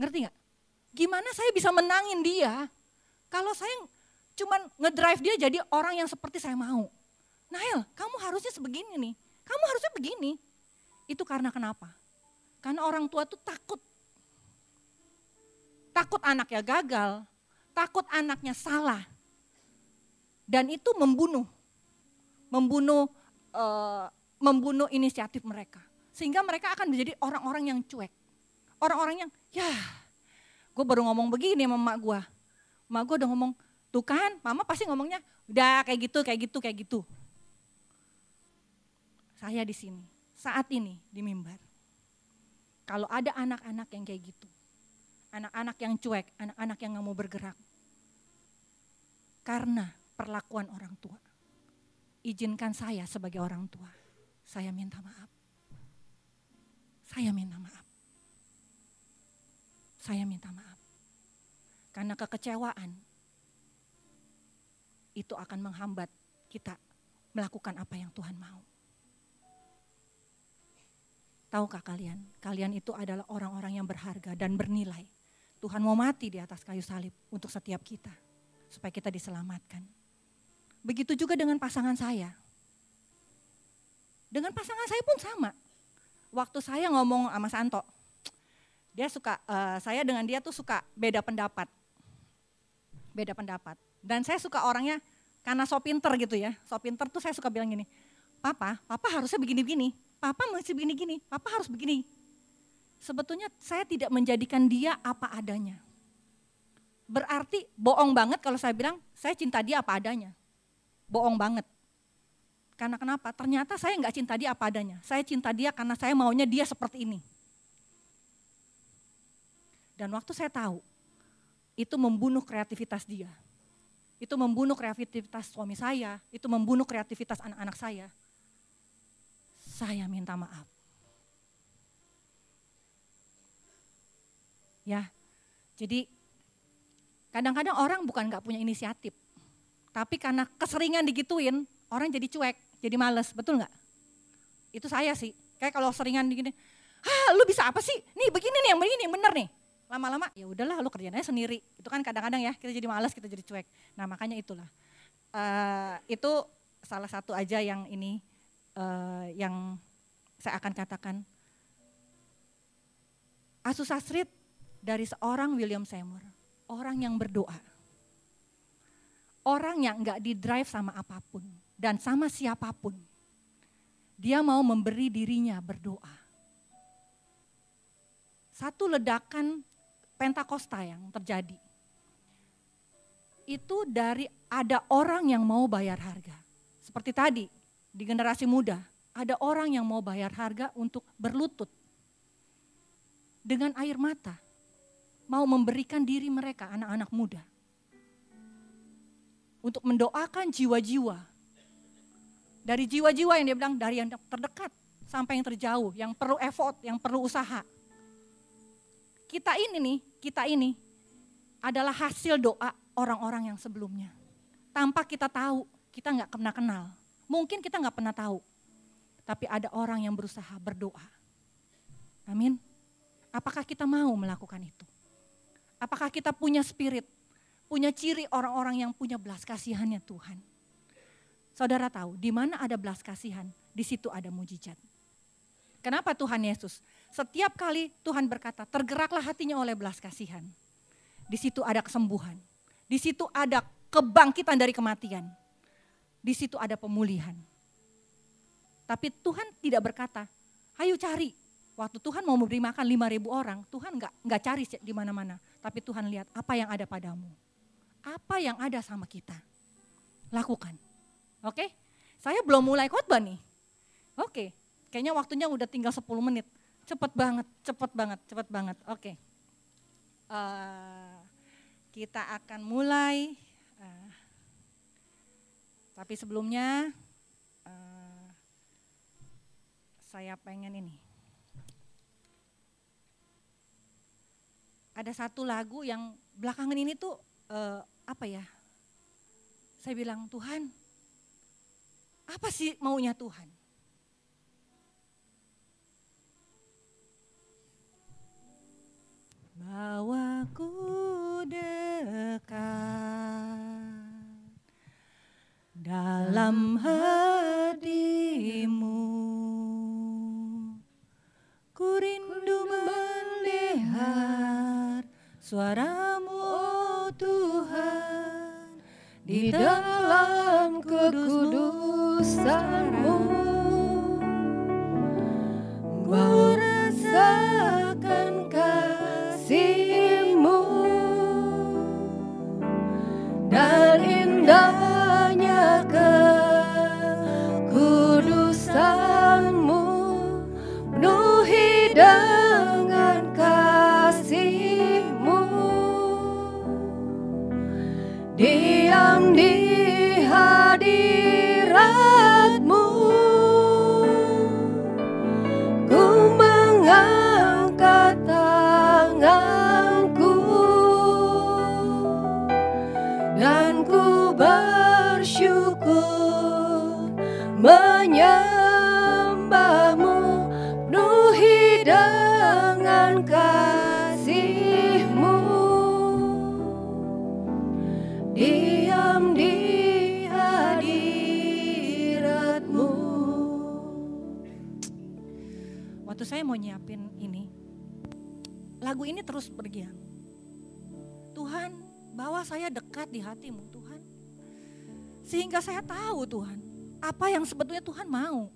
Ngerti nggak? Gimana saya bisa menangin dia kalau saya cuman ngedrive dia jadi orang yang seperti saya mau. Nail, kamu harusnya sebegini nih. Kamu harusnya begini. Itu karena kenapa? Karena orang tua tuh takut. Takut anaknya gagal, takut anaknya salah. Dan itu membunuh. Membunuh uh, membunuh inisiatif mereka. Sehingga mereka akan menjadi orang-orang yang cuek. Orang-orang yang, ya gue baru ngomong begini sama emak gue. Emak gue udah ngomong, tuh kan mama pasti ngomongnya udah kayak gitu, kayak gitu, kayak gitu. Saya di sini, saat ini di mimbar. Kalau ada anak-anak yang kayak gitu, anak-anak yang cuek, anak-anak yang gak mau bergerak. Karena perlakuan orang tua izinkan saya sebagai orang tua, saya minta maaf. Saya minta maaf. Saya minta maaf. Karena kekecewaan itu akan menghambat kita melakukan apa yang Tuhan mau. Tahukah kalian, kalian itu adalah orang-orang yang berharga dan bernilai. Tuhan mau mati di atas kayu salib untuk setiap kita, supaya kita diselamatkan. Begitu juga dengan pasangan saya. Dengan pasangan saya pun sama. Waktu saya ngomong sama Santo, dia suka, uh, saya dengan dia tuh suka beda pendapat. Beda pendapat. Dan saya suka orangnya karena so pinter gitu ya. So pinter tuh saya suka bilang gini, Papa, Papa harusnya begini-begini. Papa masih begini-gini, Papa harus begini. Sebetulnya saya tidak menjadikan dia apa adanya. Berarti bohong banget kalau saya bilang saya cinta dia apa adanya bohong banget. Karena kenapa? Ternyata saya nggak cinta dia apa adanya. Saya cinta dia karena saya maunya dia seperti ini. Dan waktu saya tahu, itu membunuh kreativitas dia. Itu membunuh kreativitas suami saya, itu membunuh kreativitas anak-anak saya. Saya minta maaf. Ya, Jadi kadang-kadang orang bukan nggak punya inisiatif, tapi karena keseringan digituin, orang jadi cuek, jadi males, betul nggak? Itu saya sih. Kayak kalau seringan digini, ah lu bisa apa sih? Nih begini nih yang begini yang bener nih. Lama-lama ya udahlah lu kerjanya sendiri. Itu kan kadang-kadang ya kita jadi males, kita jadi cuek. Nah makanya itulah. Uh, itu salah satu aja yang ini uh, yang saya akan katakan. Asus Asrid dari seorang William Seymour, orang yang berdoa. Orang yang nggak di drive sama apa pun dan sama siapa pun. Dia mau memberi dirinya berdoa. Satu ledakan Pentakosta yang terjadi. Itu dari ada orang yang mau bayar harga. Seperti tadi di generasi muda, ada orang yang mau bayar harga untuk berlutut dengan air mata. Mau memberikan diri mereka anak-anak muda. Untuk mendoakan jiwa-jiwa dari jiwa-jiwa yang dia bilang dari yang terdekat sampai yang terjauh, yang perlu effort, yang perlu usaha. Kita ini nih, kita ini adalah hasil doa orang-orang yang sebelumnya. Tanpa kita tahu, kita nggak pernah kenal. Mungkin kita nggak pernah tahu, tapi ada orang yang berusaha berdoa. Amin. Apakah kita mau melakukan itu? Apakah kita punya spirit, punya ciri orang-orang yang punya belas kasihannya Tuhan? Saudara tahu, di mana ada belas kasihan, di situ ada mujizat. Kenapa Tuhan Yesus? Setiap kali Tuhan berkata, tergeraklah hatinya oleh belas kasihan. Di situ ada kesembuhan. Di situ ada kebangkitan dari kematian. Di situ ada pemulihan. Tapi Tuhan tidak berkata, ayo cari. Waktu Tuhan mau memberi makan 5 ribu orang, Tuhan nggak nggak cari di mana-mana. Tapi Tuhan lihat apa yang ada padamu. Apa yang ada sama kita. Lakukan. Oke, saya belum mulai khotbah nih. Oke, kayaknya waktunya udah tinggal 10 menit. Cepet banget, cepet banget, cepet banget. Oke, uh, kita akan mulai. Uh, tapi sebelumnya uh, saya pengen ini. Ada satu lagu yang belakangan ini tuh uh, apa ya? Saya bilang Tuhan, apa sih maunya Tuhan? Bawaku dekat dalam hatimu. Ku rindu melihat suaramu oh Tuhan di dalam kudus kudusanmu Merasakan di hadiratmu. Ku mengangkat tanganku Dan ku bersyukur menyembahmu Lagu ini terus bergiang Tuhan bawa saya dekat di hatimu Tuhan. Sehingga saya tahu Tuhan Apa yang sebetulnya Tuhan mau.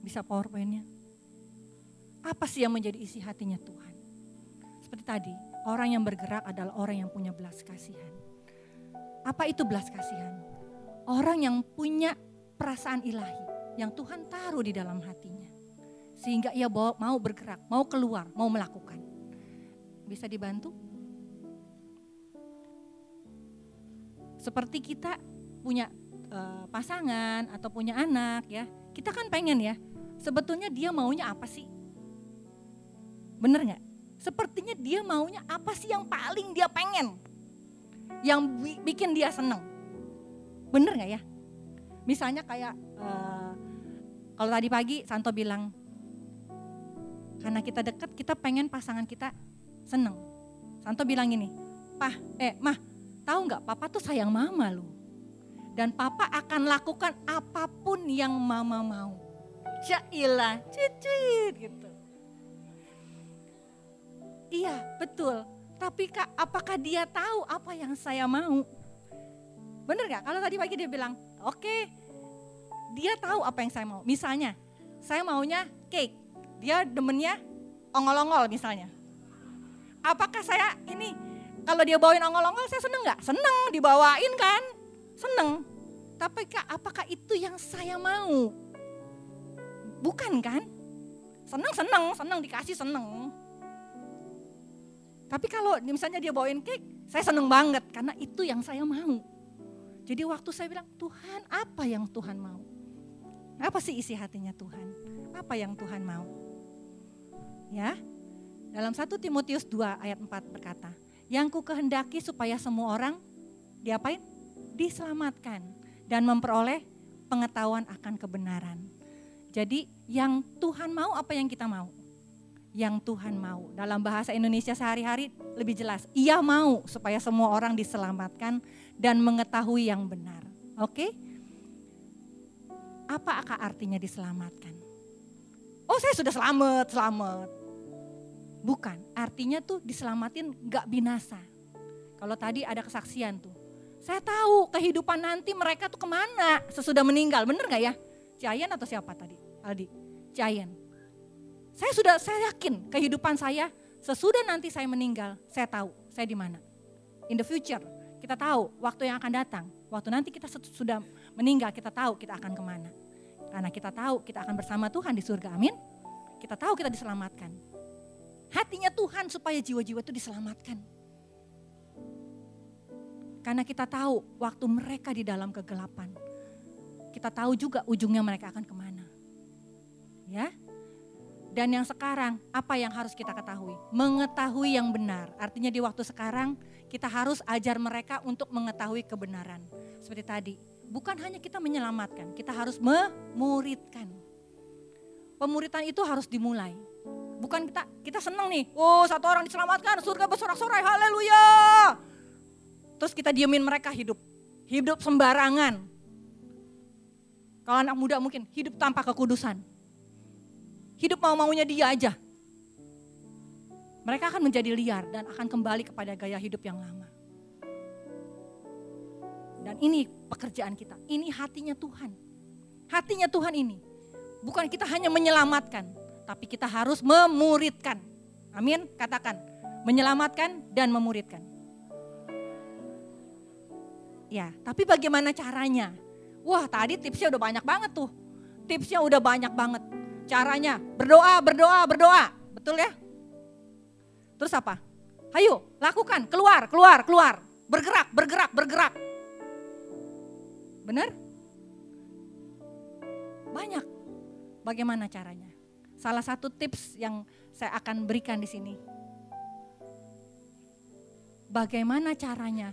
Bisa powerpointnya. Apa sih yang menjadi isi hatinya Tuhan? Seperti tadi Orang yang bergerak adalah orang yang punya belas kasihan. Apa itu belas kasihan? Orang yang punya perasaan ilahi yang Tuhan taruh di dalam hatinya. Sehingga ia mau bergerak, mau keluar, mau melakukan. Bisa dibantu? Seperti kita punya uh, pasangan atau punya anak ya, kita kan pengen ya, sebetulnya dia maunya apa sih? Bener nggak? Sepertinya dia maunya apa sih yang paling dia pengen? Yang bikin dia seneng. Bener nggak ya? Misalnya kayak uh, kalau tadi pagi Santo bilang, karena kita dekat kita pengen pasangan kita seneng. Santo bilang gini, Pah, eh mah, tahu nggak papa tuh sayang mama loh. Dan papa akan lakukan apa pun yang mama mau. Jailah, cicit gitu. Iya, betul. Tapi kak, apakah dia tahu apa yang saya mau? Bener gak? Kalau tadi pagi dia bilang, oke, okay, dia tahu apa yang saya mau. Misalnya, saya maunya cake. Dia demennya ongol-ongol misalnya. Apakah saya ini, kalau dia bawain ongol-ongol saya seneng gak? Seneng, dibawain kan? Seneng. Tapi kak, apakah itu yang saya mau? Bukan kan? Seneng, seneng, seneng dikasih seneng. Tapi kalau misalnya dia bawain cake, saya seneng banget karena itu yang saya mau. Jadi waktu saya bilang, Tuhan apa yang Tuhan mau? Apa sih isi hatinya Tuhan? Apa yang Tuhan mau? Ya, dalam 1 Timotius 2 ayat 4 berkata, yang ku kehendaki supaya semua orang diapain? Diselamatkan dan memperoleh pengetahuan akan kebenaran. Jadi yang Tuhan mau apa yang kita mau? yang Tuhan mau. Dalam bahasa Indonesia sehari-hari lebih jelas, ia mau supaya semua orang diselamatkan dan mengetahui yang benar. Oke? Apa akan artinya diselamatkan? Oh saya sudah selamat, selamat. Bukan, artinya tuh diselamatin gak binasa. Kalau tadi ada kesaksian tuh. Saya tahu kehidupan nanti mereka tuh ke mana sesudah meninggal, bener gak ya? Ciayan atau siapa tadi? Aldi, Ciayan saya sudah saya yakin kehidupan saya sesudah nanti saya meninggal, saya tahu saya di mana. In the future, kita tahu waktu yang akan datang. Waktu nanti kita sudah meninggal, kita tahu kita akan ke mana. Karena kita tahu kita akan bersama Tuhan di surga, amin. Kita tahu kita diselamatkan. Hatinya Tuhan supaya jiwa-jiwa itu diselamatkan. Karena kita tahu waktu mereka di dalam kegelapan. Kita tahu juga ujungnya mereka akan ke mana. Ya, dan yang sekarang, apa yang harus kita ketahui? Mengetahui yang benar. Artinya di waktu sekarang, kita harus ajar mereka untuk mengetahui kebenaran. Seperti tadi, bukan hanya kita menyelamatkan, kita harus memuridkan. Pemuritan itu harus dimulai. Bukan kita kita senang nih, oh satu orang diselamatkan, surga bersorak-sorai, haleluya. Terus kita diemin mereka hidup. Hidup sembarangan. Kalau anak muda mungkin hidup tanpa kekudusan hidup mau-maunya dia aja. Mereka akan menjadi liar dan akan kembali kepada gaya hidup yang lama. Dan ini pekerjaan kita, ini hatinya Tuhan. Hatinya Tuhan ini. Bukan kita hanya menyelamatkan, tapi kita harus memuridkan. Amin, katakan. Menyelamatkan dan memuridkan. Ya, tapi bagaimana caranya? Wah tadi tipsnya udah banyak banget tuh. Tipsnya udah banyak banget. Caranya berdoa, berdoa, berdoa. Betul ya? Terus apa? Ayo, lakukan, keluar, keluar, keluar. Bergerak, bergerak, bergerak. Benar? Banyak. Bagaimana caranya? Salah satu tips yang saya akan berikan di sini. Bagaimana caranya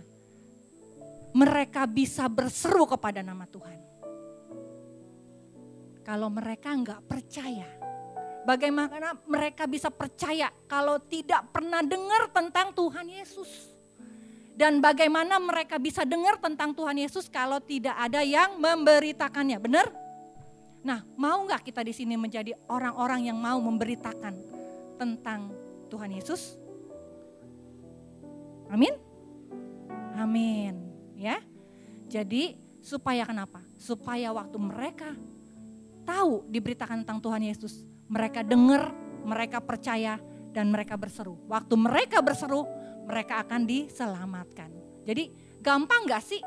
mereka bisa berseru kepada nama Tuhan? kalau mereka nggak percaya. Bagaimana mereka bisa percaya kalau tidak pernah dengar tentang Tuhan Yesus? Dan bagaimana mereka bisa dengar tentang Tuhan Yesus kalau tidak ada yang memberitakannya? Benar? Nah, mau nggak kita di sini menjadi orang-orang yang mau memberitakan tentang Tuhan Yesus? Amin? Amin. Ya. Jadi supaya kenapa? Supaya waktu mereka tahu diberitakan tentang Tuhan Yesus, mereka dengar, mereka percaya, dan mereka berseru. Waktu mereka berseru, mereka akan diselamatkan. Jadi gampang gak sih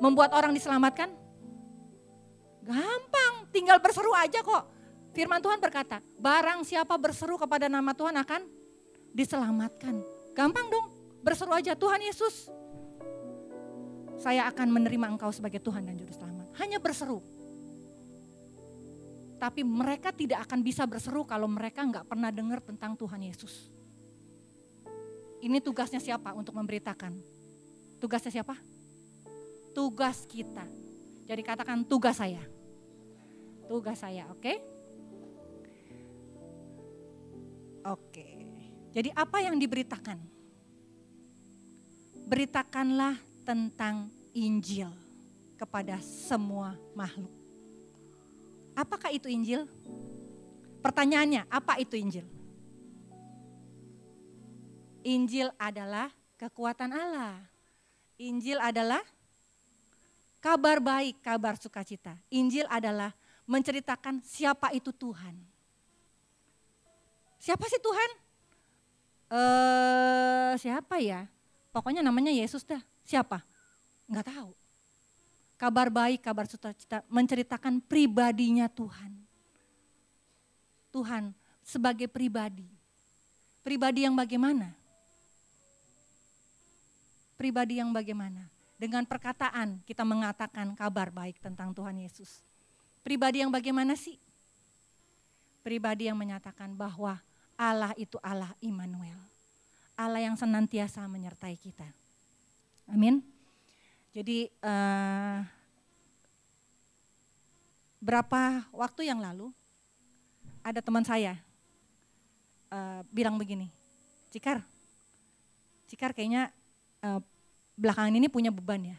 membuat orang diselamatkan? Gampang, tinggal berseru aja kok. Firman Tuhan berkata, barang siapa berseru kepada nama Tuhan akan diselamatkan. Gampang dong, berseru aja Tuhan Yesus. Saya akan menerima engkau sebagai Tuhan dan Juru Selamat. Hanya berseru. Tapi mereka tidak akan bisa berseru kalau mereka nggak pernah dengar tentang Tuhan Yesus. Ini tugasnya siapa untuk memberitakan? Tugasnya siapa? Tugas kita. Jadi katakan tugas saya. Tugas saya, oke? Okay? Oke. Jadi apa yang diberitakan? Beritakanlah tentang Injil kepada semua makhluk. Apakah itu Injil? Pertanyaannya, apa itu Injil? Injil adalah kekuatan Allah. Injil adalah kabar baik, kabar sukacita. Injil adalah menceritakan siapa itu Tuhan. Siapa sih Tuhan? Eh, siapa ya? Pokoknya namanya Yesus dah. Siapa? Enggak tahu. Kabar baik, kabar sukacita menceritakan pribadinya Tuhan. Tuhan sebagai pribadi. Pribadi yang bagaimana? Pribadi yang bagaimana? Dengan perkataan kita mengatakan kabar baik tentang Tuhan Yesus. Pribadi yang bagaimana sih? Pribadi yang menyatakan bahwa Allah itu Allah Immanuel. Allah yang senantiasa menyertai kita. Amin. Jadi uh, berapa waktu yang lalu ada teman saya uh, bilang begini, Cikar, Cikar kayaknya uh, belakangan ini punya beban ya.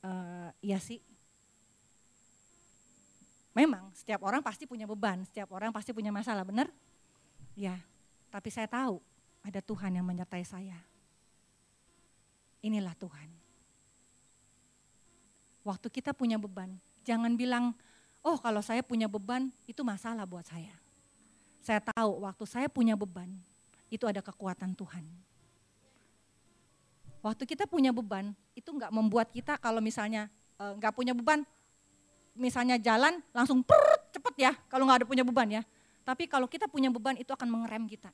Uh, iya sih. Memang setiap orang pasti punya beban, setiap orang pasti punya masalah, benar? Ya, tapi saya tahu ada Tuhan yang menyertai saya. Inilah Tuhan. Waktu kita punya beban, jangan bilang, oh kalau saya punya beban itu masalah buat saya. Saya tahu waktu saya punya beban, itu ada kekuatan Tuhan. Waktu kita punya beban, itu nggak membuat kita kalau misalnya eh, nggak punya beban, misalnya jalan langsung perut cepet ya, kalau nggak ada punya beban ya. Tapi kalau kita punya beban itu akan mengerem kita.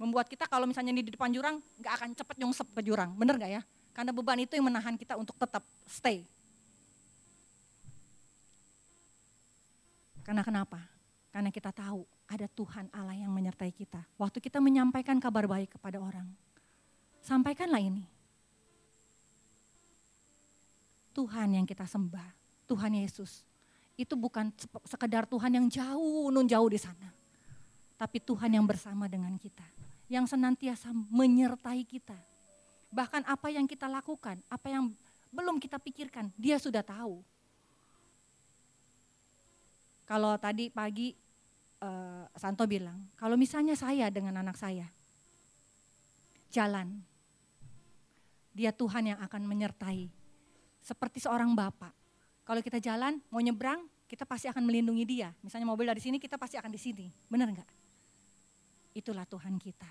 Membuat kita kalau misalnya di depan jurang nggak akan cepet nyungsep ke jurang, bener nggak ya? Karena beban itu yang menahan kita untuk tetap stay. Karena kenapa? Karena kita tahu ada Tuhan Allah yang menyertai kita. Waktu kita menyampaikan kabar baik kepada orang, sampaikanlah ini. Tuhan yang kita sembah, Tuhan Yesus. Itu bukan sekedar Tuhan yang jauh, nun jauh di sana. Tapi Tuhan yang bersama dengan kita. Yang senantiasa menyertai kita. Bahkan apa yang kita lakukan, apa yang belum kita pikirkan, dia sudah tahu. Kalau tadi pagi uh, Santo bilang, kalau misalnya saya dengan anak saya jalan, dia Tuhan yang akan menyertai seperti seorang bapak. Kalau kita jalan, mau nyebrang, kita pasti akan melindungi dia. Misalnya mobil dari sini, kita pasti akan di sini. Benar enggak? Itulah Tuhan kita.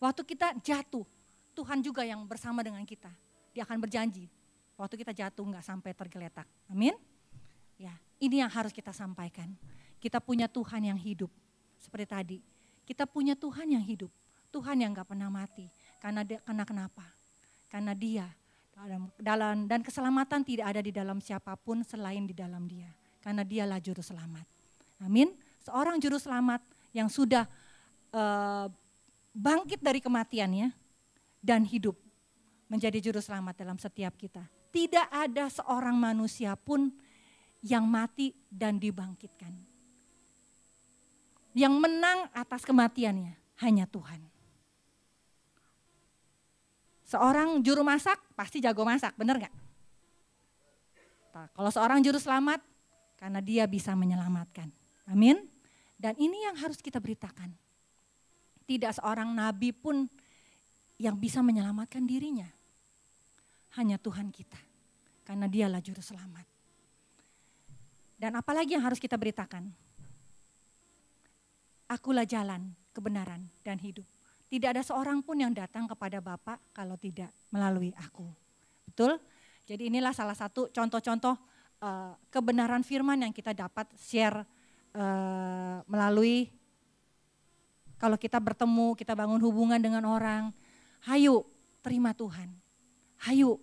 Waktu kita jatuh, Tuhan juga yang bersama dengan kita. Dia akan berjanji, waktu kita jatuh enggak sampai tergeletak. Amin? Ya, ini yang harus kita sampaikan. Kita punya Tuhan yang hidup. Seperti tadi, kita punya Tuhan yang hidup. Tuhan yang enggak pernah mati. Karena karena kenapa? Karena dia dalam, dan keselamatan tidak ada di dalam siapa pun selain di dalam Dia, karena Dialah juru selamat. Amin. Seorang juru selamat yang sudah uh, bangkit dari kematiannya dan hidup menjadi juru selamat dalam setiap kita. Tidak ada seorang manusia pun yang mati dan dibangkitkan. Yang menang atas kematiannya hanya Tuhan. Seorang juru masak pasti jago masak, benar nggak? Kalau seorang juru selamat, karena dia bisa menyelamatkan. Amin. Dan ini yang harus kita beritakan. Tidak seorang nabi pun yang bisa menyelamatkan dirinya. Hanya Tuhan kita. Karena dialah juru selamat. Dan apalagi yang harus kita beritakan? Akulah jalan, kebenaran, dan hidup. Tidak ada seorang pun yang datang kepada Bapak kalau tidak melalui aku. Betul? Jadi inilah salah satu contoh-contoh uh, kebenaran firman yang kita dapat share uh, melalui kalau kita bertemu, kita bangun hubungan dengan orang, hayu terima Tuhan. Hayu.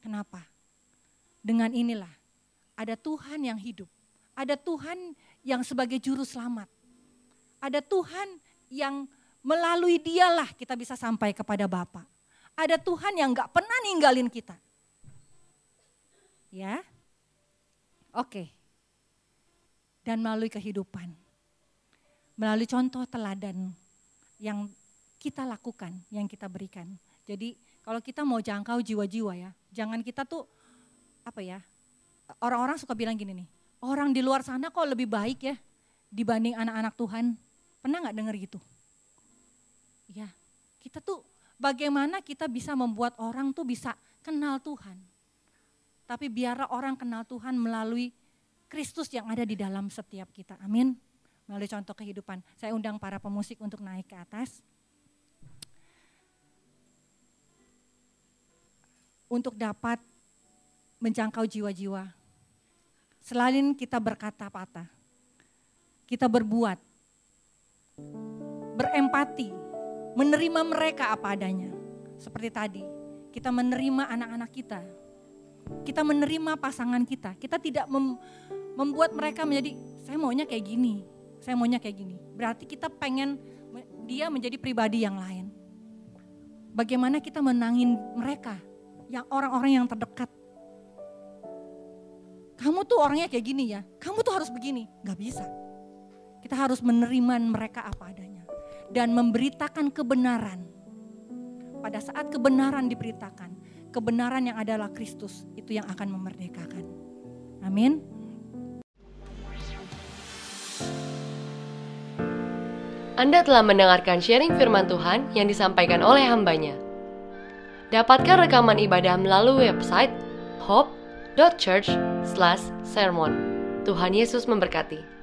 Kenapa? Dengan inilah ada Tuhan yang hidup, Ada Tuhan yang sebagai juru selamat. Ada Tuhan yang melalui dialah kita bisa sampai kepada Bapa. Ada Tuhan yang gak pernah ninggalin kita. Ya, oke. Dan melalui kehidupan, melalui contoh teladan yang kita lakukan, yang kita berikan. Jadi kalau kita mau jangkau jiwa-jiwa ya, jangan kita tuh apa ya, orang-orang suka bilang gini nih, orang di luar sana kok lebih baik ya dibanding anak-anak Tuhan. Pernah nggak dengar gitu? Kita tuh bagaimana kita bisa membuat orang tuh bisa kenal Tuhan. Tapi biarlah orang kenal Tuhan melalui Kristus yang ada di dalam setiap kita. Amin. Melalui contoh kehidupan. Saya undang para pemusik untuk naik ke atas. Untuk dapat menjangkau jiwa-jiwa Selain kita berkata-kata, kita berbuat, berempati, menerima mereka apa adanya. Seperti tadi, kita menerima anak-anak kita, kita menerima pasangan kita. Kita tidak mem membuat mereka menjadi, saya maunya kayak gini, saya maunya kayak gini. Berarti kita pengen dia menjadi pribadi yang lain. Bagaimana kita menangin mereka, yang orang-orang yang terdekat kamu tuh orangnya kayak gini ya, kamu tuh harus begini. Gak bisa. Kita harus menerima mereka apa adanya. Dan memberitakan kebenaran. Pada saat kebenaran diberitakan, kebenaran yang adalah Kristus itu yang akan memerdekakan. Amin. Anda telah mendengarkan sharing firman Tuhan yang disampaikan oleh hambanya. Dapatkan rekaman ibadah melalui website hope church sermon Tuhan Yesus memberkati.